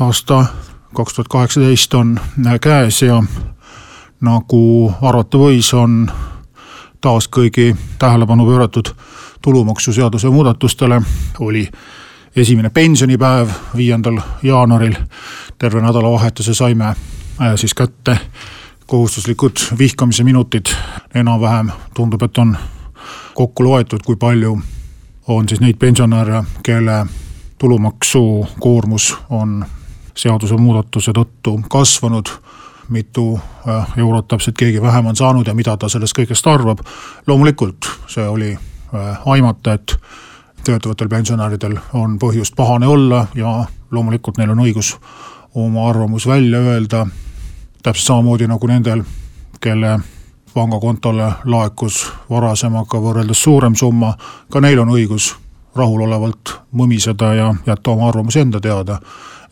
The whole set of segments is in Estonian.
aasta kaks tuhat kaheksateist on käes ja nagu arvata võis, on taas kõigi tähelepanu pööratud tulumaksuseaduse muudatustele, oli esimene pensionipäev, viiendal jaanuaril. terve nädalavahetuse saime äh, siis kätte kohustuslikud vihkamise minutid, enam-vähem tundub, et on kokku loetud, kui palju on siis neid pensionäre, kelle tulumaksukoormus on seadusemuudatuse tõttu kasvanud, mitu äh, eurot täpselt keegi vähem on saanud ja mida ta sellest kõigest arvab. loomulikult see oli äh, aimata, et töötavatel pensionäridel on põhjust pahane olla ja loomulikult neil on õigus oma arvamus välja öelda. täpselt samamoodi nagu nendel, kelle pangakontole laekus varasemaga võrreldes suurem summa, ka neil on õigus rahulolevalt mõmiseda ja jätta oma arvamus enda teada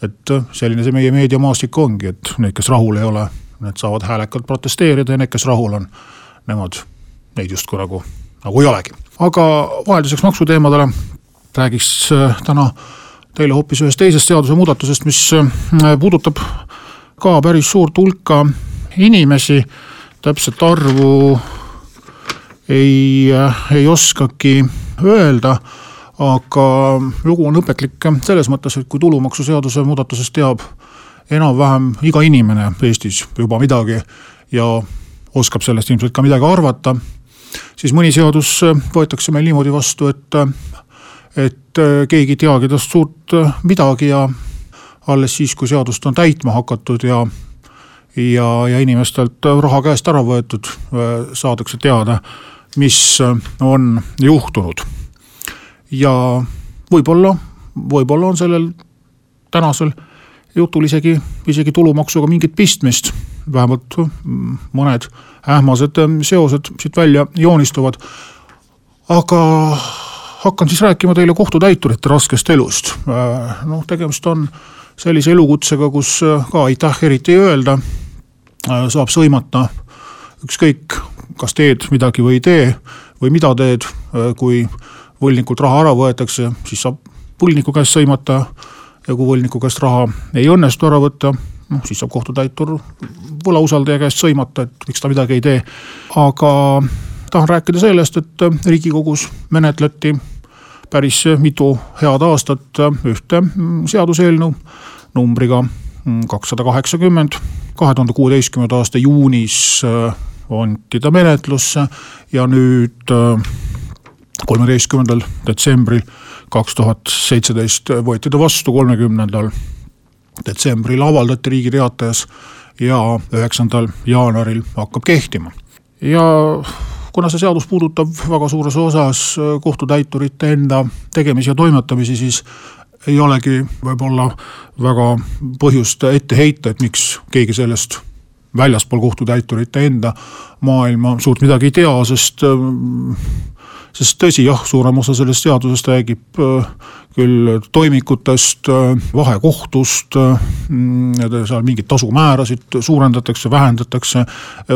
et äh, selline see meie meediamaastik ongi, et need, kes rahul ei ole, need saavad häälekalt protesteerida ja need, kes rahul on, nemad, neid justkui nagu, nagu ei olegi. aga vahelduseks maksuteemadele räägiks äh, täna teile hoopis ühest teisest seadusemuudatusest, mis äh, puudutab ka päris suurt hulka inimesi, täpset arvu ei, ei oskagi öelda aga lugu on õpetlik selles mõttes, et kui tulumaksuseaduse muudatusest teab enam-vähem iga inimene Eestis juba midagi ja oskab sellest ilmselt ka midagi arvata, siis mõni seadus võetakse meil niimoodi vastu, et, et keegi ei teagi tast suurt midagi ja alles siis, kui seadust on täitma hakatud ja ja, ja inimestelt raha käest ära võetud, saadakse teada, mis on juhtunud ja võib-olla, võib-olla on sellel tänasel jutul isegi, isegi tulumaksuga mingit pistmist. vähemalt mm, mõned ähmased mm, seosed siit välja joonistuvad. aga hakkan siis rääkima teile kohtutäiturite raskest elust. Äh, noh, tegemist on sellise elukutsega, kus äh, ka aitäh eriti ei öelda. Äh, saab sõimata ükskõik, kas teed midagi või ei tee või mida teed, kui võlgnikult raha ära võetakse, siis saab võlgniku käest sõimata ja kui võlgniku käest raha ei õnnestu ära võtta, noh siis saab kohtutäitur võlausaldaja käest sõimata, et miks ta midagi ei tee. aga tahan rääkida sellest, et riigikogus menetleti päris mitu head aastat ühte seaduseelnõu numbriga kakssada kaheksakümmend. kahe tuhande kuueteistkümnenda aasta juunis anti ta menetlusse ja nüüd kolmeteistkümnendal detsembril kaks tuhat seitseteist võeti ta vastu, kolmekümnendal detsembril avaldati Riigi Teatajas ja üheksandal jaanuaril hakkab kehtima. ja kuna see seadus puudutab väga suures osas kohtutäiturite enda tegemisi ja toimetamisi, siis ei olegi võib-olla väga põhjust ette heita, et miks keegi sellest väljaspool kohtutäiturite enda maailma suurt midagi ei tea, sest sest tõsi, jah, suurem osa sellest seadusest räägib äh, küll toimikutest, äh, vahekohtust, äh, seal mingeid tasumäärasid suurendatakse, vähendatakse,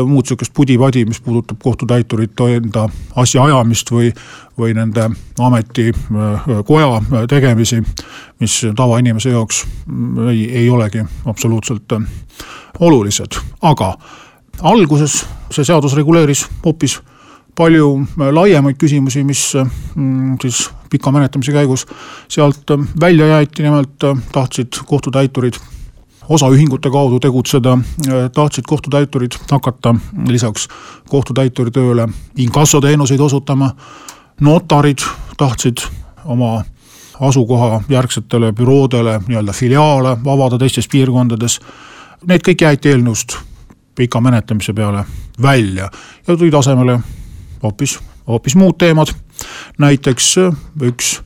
muud sihukest pudi-padi, mis puudutab kohtutäiturite enda asjaajamist või, või nende ametikoja tegemisi, mis tavainimese jaoks mm, ei, ei olegi absoluutselt olulised, aga alguses see seadus reguleeris hoopis palju äh, laiemaid küsimusi, mis mm, siis pika menetlemise käigus sealt äh, välja jäeti, nimelt äh, tahtsid kohtutäiturid osaühingute kaudu tegutseda, tahtsid kohtutäiturid hakata lisaks kohtutäituri tööle inkassoteenuseid osutama. notarid tahtsid oma asukoha järgsetele büroodele nii-öelda filiaale avada teistes piirkondades. Need kõik jäeti eelnõust pika menetlemise peale välja ja tulid asemele hoopis, hoopis muud teemad. näiteks äh, üks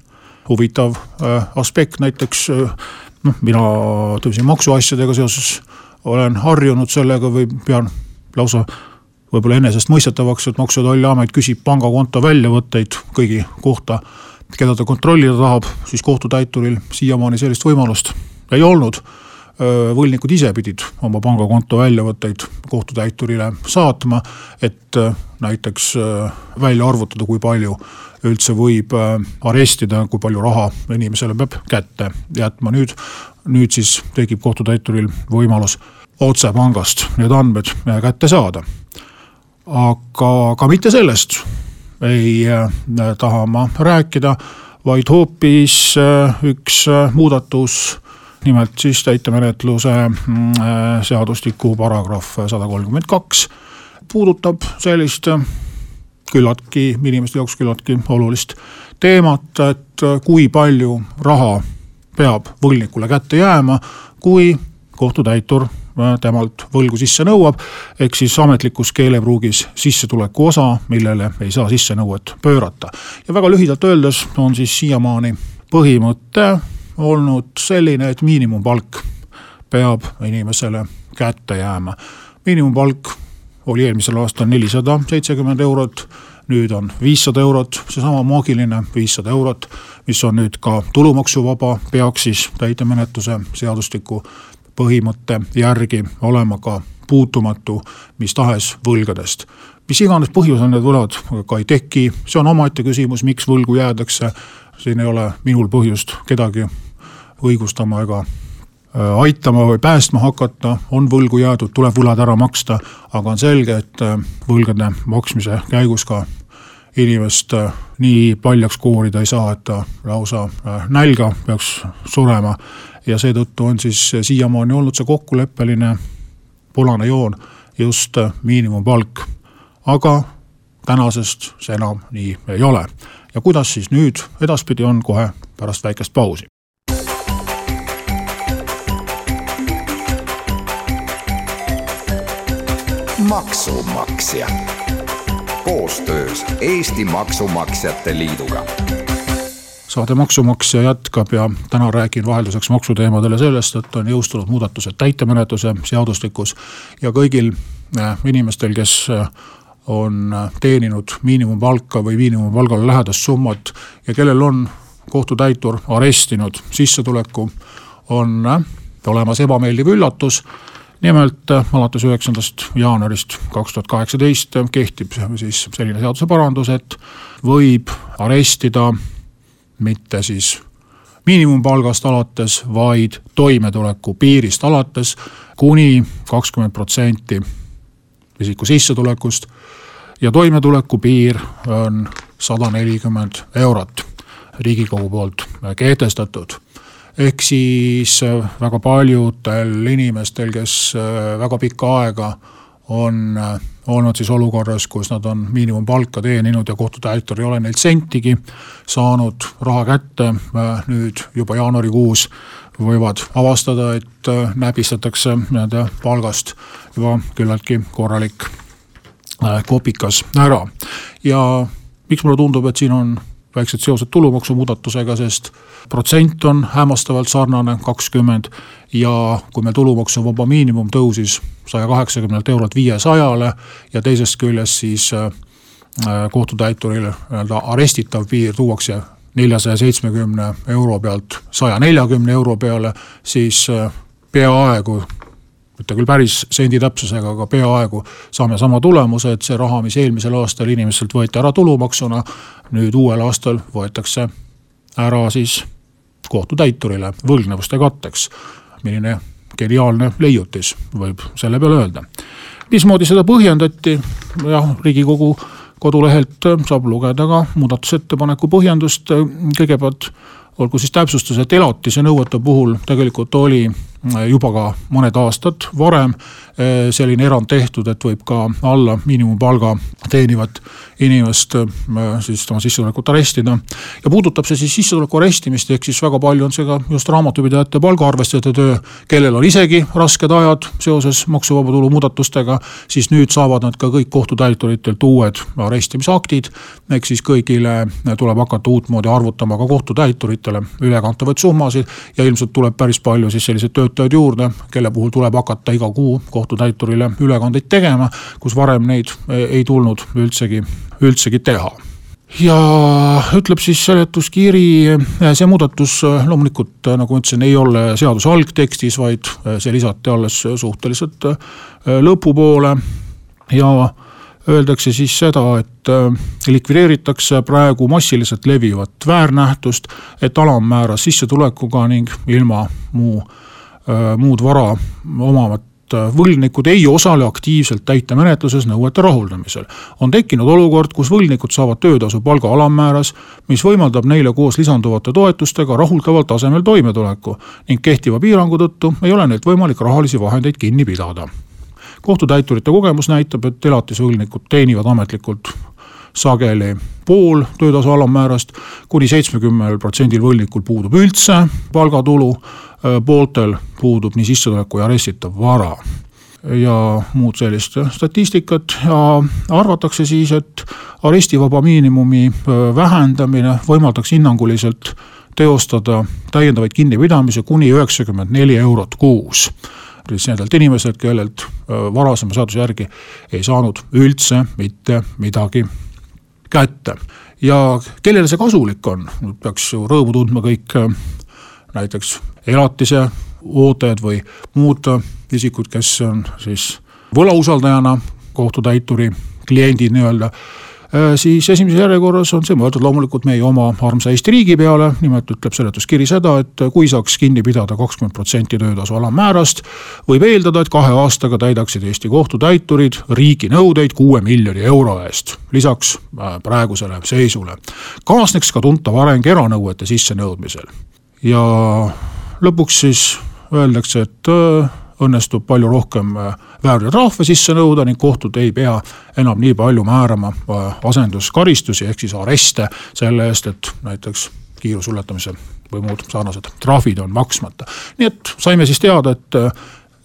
huvitav äh, aspekt, näiteks äh, noh, mina siin maksuasjadega seoses olen harjunud sellega või pean lausa võib-olla enesestmõistetavaks, et Maksu- ja Tolliamet küsib pangakonto väljavõtteid kõigi kohta, keda ta kontrollida tahab, siis kohtutäituril siiamaani sellist võimalust ei olnud. Võlgnikud ise pidid oma pangakonto väljavõtteid kohtutäiturile saatma, et näiteks välja arvutada, kui palju üldse võib arestida, kui palju raha inimesele peab kätte jätma, nüüd, nüüd siis tekib kohtutäituril võimalus otse pangast need andmed kätte saada. Aga ka mitte sellest ei äh, taha ma rääkida, vaid hoopis äh, üks äh, muudatus, nimelt siis täitemenetluse mm, seadustiku paragrahv sada kolmkümmend kaks puudutab sellist küllaltki, inimeste jaoks küllaltki olulist teemat, et kui palju raha peab võlgnikule kätte jääma, kui kohtutäitur temalt võlgu sisse nõuab, ehk siis ametlikus keelepruugis sissetuleku osa, millele ei saa sissenõuet pöörata. ja väga lühidalt öeldes on siis siiamaani põhimõte olnud selline, et miinimumpalk peab inimesele kätte jääma. miinimumpalk oli eelmisel aastal nelisada seitsekümmend eurot, nüüd on viissada eurot, seesama maagiline viissada eurot, mis on nüüd ka tulumaksuvaba, peaks siis täitemenetluse seadustiku põhimõtte järgi olema ka puutumatu mis tahes võlgadest. mis iganes põhjusel need võlad ka ei teki, see on omaette küsimus, miks võlgu jäädakse, siin ei ole minul põhjust kedagi õigustama ega äh, aitama või päästma hakata, on võlgu jäädud, tuleb võlad ära maksta, aga on selge, et äh, võlgade maksmise käigus ka inimest äh, nii paljaks koorida ei saa, et ta lausa nälga peaks surema ja seetõttu on siis siiamaani olnud see kokkuleppeline punane joon just miinimumpalk. aga tänasest see enam nii ei ole. ja kuidas siis nüüd edaspidi on, kohe pärast väikest pausi. Maksumaksja. Koostöös Eesti Maksumaksjate Liiduga. Saade Maksumaksja jätkab ja täna räägin vahelduseks maksuteemadele sellest, et on jõustunud muudatused täitemenetluse seadustikus ja kõigil äh, inimestel, kes äh, on äh, teeninud miinimumpalka või miinimumpalgale lähedast summat ja kellel on kohtutäitur arestinud sissetuleku, on olemas ebameeldiv üllatus nimelt alates üheksandast jaanuarist kaks tuhat kaheksateist kehtib siis selline seaduseparandus, et võib arestida mitte siis miinimumpalgast alates, vaid toimetuleku piirist alates kuni kakskümmend protsenti isiku sissetulekust. ja toimetuleku piir on sada nelikümmend eurot riigikogu poolt kehtestatud. Ehk siis väga paljudel inimestel, kes väga pikka aega on äh, olnud siis olukorras, kus nad on miinimumpalka teeninud ja kohtutäitur ei ole neilt sentigi saanud raha kätte, äh, nüüd juba jaanuarikuus võivad avastada, et äh, näpistatakse nende palgast juba küllaltki korralik kopikas ära. ja miks mulle tundub, et siin on väiksed seosed tulumaksumuudatusega, sest protsent on hämmastavalt sarnane, kakskümmend, ja kui meil tulumaksuvaba miinimum tõusis saja kaheksakümnelt eurolt viiesajale ja teisest küljest siis äh, kohtutäiturile nii-öelda arestitav piir tuuakse neljasaja seitsmekümne euro pealt saja neljakümne euro peale, siis äh, peaaegu mitte küll päris sendi täpsusega, aga peaaegu saame sama tulemuse, et see raha, mis eelmisel aastal inimestelt võeti ära tulumaksuna, nüüd uuel aastal võetakse ära siis kohtutäiturile võlgnevuste katteks. milline geniaalne leiutis, võib selle peale öelda. mismoodi seda põhjendati, jah, riigikogu kodulehelt saab lugeda ka muudatusettepaneku põhjendust, kõigepealt olgu siis täpsustus, et elatise nõuete puhul tegelikult oli juba ka mõned aastad varem selline erand tehtud, et võib ka alla miinimumpalga teenivat inimest siis tema sissetulekut arestida. ja puudutab see siis sissetuleku arestimist, ehk siis väga palju on see ka just raamatupidajate palgaarvestajate töö, kellel on isegi rasked ajad seoses maksuvaba tulu muudatustega, siis nüüd saavad nad ka kõik kohtutäituritelt uued arestimisaktid. ehk siis kõigile tuleb hakata uutmoodi arvutama ka kohtutäituritele ülekantavaid summasid ja ilmselt tuleb päris palju siis selliseid töötajaid juurde, kelle puhul tuleb hakata iga kuu kohtutäiturile ülekandeid tegema, kus varem neid ei tulnud üldsegi, üldsegi teha. Ja ütleb siis seletuskiri, see muudatus loomulikult nagu ma ütlesin, ei ole seaduse algtekstis, vaid see lisati alles suhteliselt lõpupoole ja öeldakse siis seda, et likvideeritakse praegu massiliselt levivat väärnähtust, et alammäära sissetulekuga ning ilma muu, muud vara omavat võlgnikud ei osale aktiivselt täitemenetluses nõuete rahuldamisel. on tekkinud olukord, kus võlgnikud saavad töötasu palga alammääras, mis võimaldab neile koos lisanduvate toetustega rahuldaval tasemel toimetuleku ning kehtiva piirangu tõttu ei ole neilt võimalik rahalisi vahendeid kinni pidada. kohtutäiturite kogemus näitab, et elatisvõlgnikud teenivad ametlikult sageli pool töötasu alammäärast kuni, seitsmekümnel protsendil võlgnikul puudub üldse palgatulu pooltel puudub nii sissetulek kui arestitav vara ja muud sellist statistikat ja arvatakse siis, et arestivaba miinimumi vähendamine võimaldaks hinnanguliselt teostada täiendavaid kinnipidamisi kuni üheksakümmend neli eurot kuus. siis nendelt inimeselt, kellelt varasema seaduse järgi ei saanud üldse mitte midagi kätte. ja kellele see kasulik on, peaks ju rõõmu tundma kõik näiteks elatise ootajad või muud isikud, kes on siis võlausaldajana kohtutäituri kliendid nii-öelda äh, siis esimeses järjekorras on see mõeldud loomulikult meie oma armsa Eesti riigi peale, nimelt ütleb seletuskiri seda, et kui saaks kinni pidada kakskümmend protsenti töötasu alammäärast, võib eeldada, et kahe aastaga täidaksid Eesti kohtutäiturid riigi nõudeid kuue miljoni euro eest. lisaks äh, praegusele seisule kaasneks ka tuntav areng eranõuete sissenõudmisel ja lõpuks siis öeldakse, et äh, õnnestub palju rohkem äh, väärteotrahve sisse nõuda ning kohtud ei pea enam nii palju määrama äh, asenduskaristusi ehk siis areste selle eest, et näiteks kiirusuletamise või muud sarnased trahvid on maksmata. nii et saime siis teada, et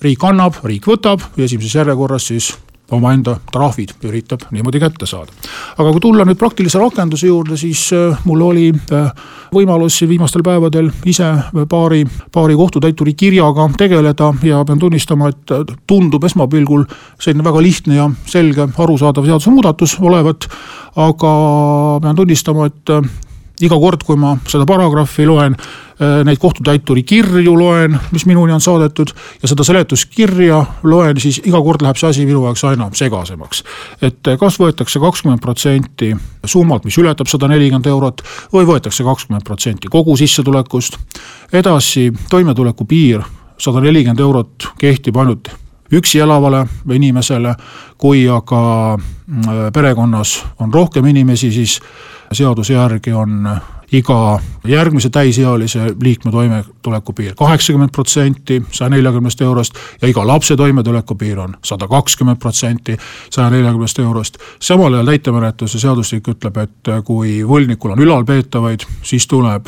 riik annab, riik võtab ja esimeses järjekorras siis omaenda trahvid üritab niimoodi kätte saada. aga kui tulla nüüd praktilise rakenduse juurde, siis äh, mul oli äh, võimalus viimastel päevadel ise paari, paari kohtutäituri kirjaga tegeleda ja pean tunnistama, et äh, tundub esmapilgul selline väga lihtne ja selge arusaadav seadusemuudatus olevat. aga pean tunnistama, et iga kord, kui ma seda paragrahvi loen, äh, neid kohtutäituri kirju loen, mis minuni on saadetud ja seda seletuskirja loen, siis iga kord läheb see asi minu jaoks aina segasemaks. et äh, kas võetakse kakskümmend protsenti summalt, mis ületab sada nelikümmend eurot või võetakse kakskümmend protsenti kogu sissetulekust. edasi toimetuleku piir sada nelikümmend eurot kehtib ainult üksi elavale inimesele, kui aga äh, perekonnas on rohkem inimesi, siis seaduse järgi on iga järgmise täisealise liikme toimetuleku piir kaheksakümmend protsenti saja neljakümnest eurost ja iga lapse toimetuleku piir on sada kakskümmend protsenti saja neljakümnest eurost. samal ajal täitemenetluse seadustik ütleb, et kui võlgnikul on ülalpeetavaid, siis tuleb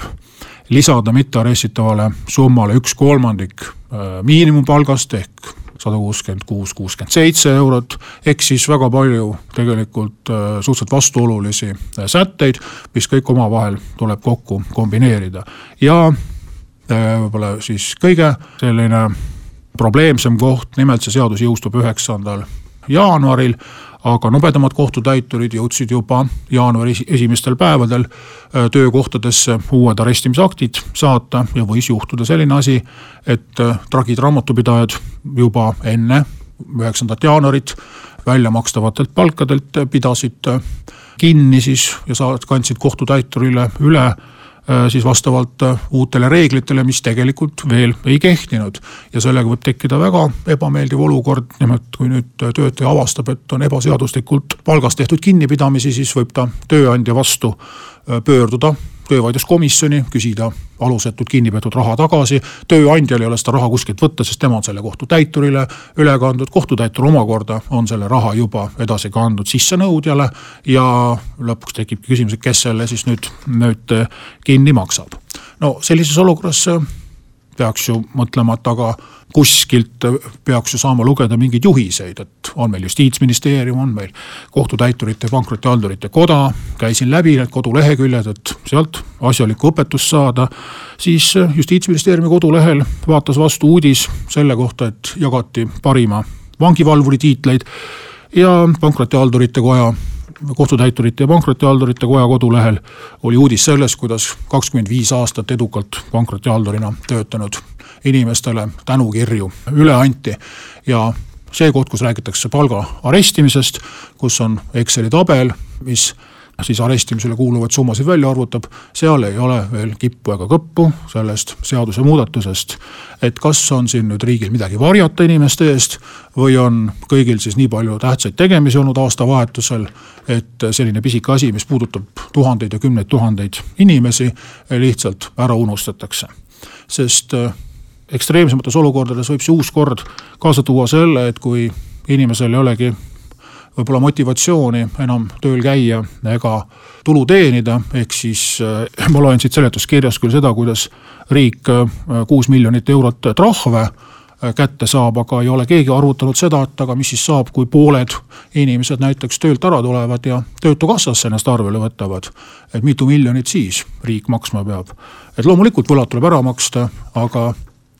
lisada mittearestitavale summale üks kolmandik äh, miinimumpalgast ehk sada kuuskümmend kuus, kuuskümmend seitse eurot, ehk siis väga palju tegelikult äh, suhteliselt vastuolulisi äh, sätteid, mis kõik omavahel tuleb kokku kombineerida. Ja äh, võib-olla siis kõige selline probleemsem koht, nimelt see seadus jõustub üheksandal jaanuaril aga nobedamad kohtutäiturid jõudsid juba jaanuari esimestel päevadel äh, töökohtadesse uued arestimisaktid saata ja võis juhtuda selline asi, et äh, tragid raamatupidajad juba enne üheksandat jaanuarit välja makstavatelt palkadelt pidasid äh, kinni siis ja saad, kandsid kohtutäiturile üle siis vastavalt äh, uutele reeglitele, mis tegelikult veel ei kehtinud. ja sellega võib tekkida väga ebameeldiv olukord, nimelt kui nüüd töötaja avastab, et on ebaseaduslikult palgast tehtud kinnipidamisi, siis võib ta tööandja vastu äh, pöörduda töövaidluskomisjoni, küsida alusetult kinni peetud raha tagasi. tööandjal ei ole seda raha kuskilt võtta, sest tema on selle kohtutäiturile üle kandnud, kohtutäitur omakorda on selle raha juba edasi kandnud sissenõudjale. ja lõpuks tekibki küsimus, et kes selle siis nüüd, nüüd kinni maksab. no sellises olukorras peaks ju mõtlema, et aga kuskilt peaks ju saama lugeda mingeid juhiseid, et on meil justiitsministeerium, on meil kohtutäiturite ja pankrotihaldurite koda. käisin läbi need koduleheküljed, et sealt asjalikku õpetust saada. siis justiitsministeeriumi kodulehel vaatas vastu uudis selle kohta, et jagati parima vangivalvuri tiitleid ja pankrotihaldurite koja kohtutäiturite ja pankrotihaldurite koja kodulehel oli uudis sellest, kuidas kakskümmend viis aastat edukalt pankrotihaldurina töötanud inimestele tänukirju üle anti. Ja see koht, kus räägitakse palga arestimisest, kus on Exceli tabel, mis siis arestimisele kuuluvaid summasid välja arvutab, seal ei ole veel kippu ega kõppu sellest seadusemuudatusest. et kas on siin nüüd riigil midagi varjata inimeste eest või on kõigil siis nii palju tähtsaid tegemisi olnud aastavahetusel, et selline pisike asi, mis puudutab tuhandeid ja kümneid tuhandeid inimesi, lihtsalt ära unustatakse. sest äh, ekstreemsemates olukordades võib see uus kord kaasa tuua selle, et kui inimesel ei olegi võib-olla motivatsiooni enam tööl käia ega tulu teenida, ehk siis äh, ma loen siit seletuskirjast küll seda, kuidas riik äh, kuus miljonit eurot trahve äh, kätte saab, aga ei ole keegi arvutanud seda, et aga mis siis saab, kui pooled inimesed näiteks töölt ära tulevad ja Töötukassasse ennast arvele võtavad. et mitu miljonit siis riik maksma peab. et loomulikult võlad tuleb ära maksta, aga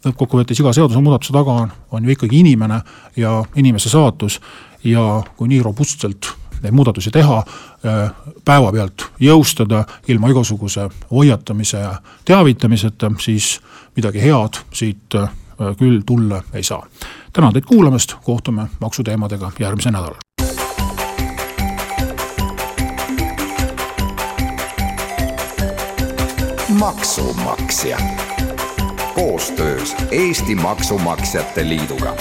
lõppkokkuvõttes iga seadusemuudatuse taga on, on ju ikkagi inimene ja inimese saatus ja kui nii robustselt neid muudatusi teha, äh, päevapealt jõustada ilma igasuguse hoiatamise ja teavitamiseta, siis midagi head siit äh, küll tulla ei saa. tänan teid kuulamast, kohtume maksuteemadega järgmisel nädalal. maksumaksja koostöös Eesti Maksumaksjate Liiduga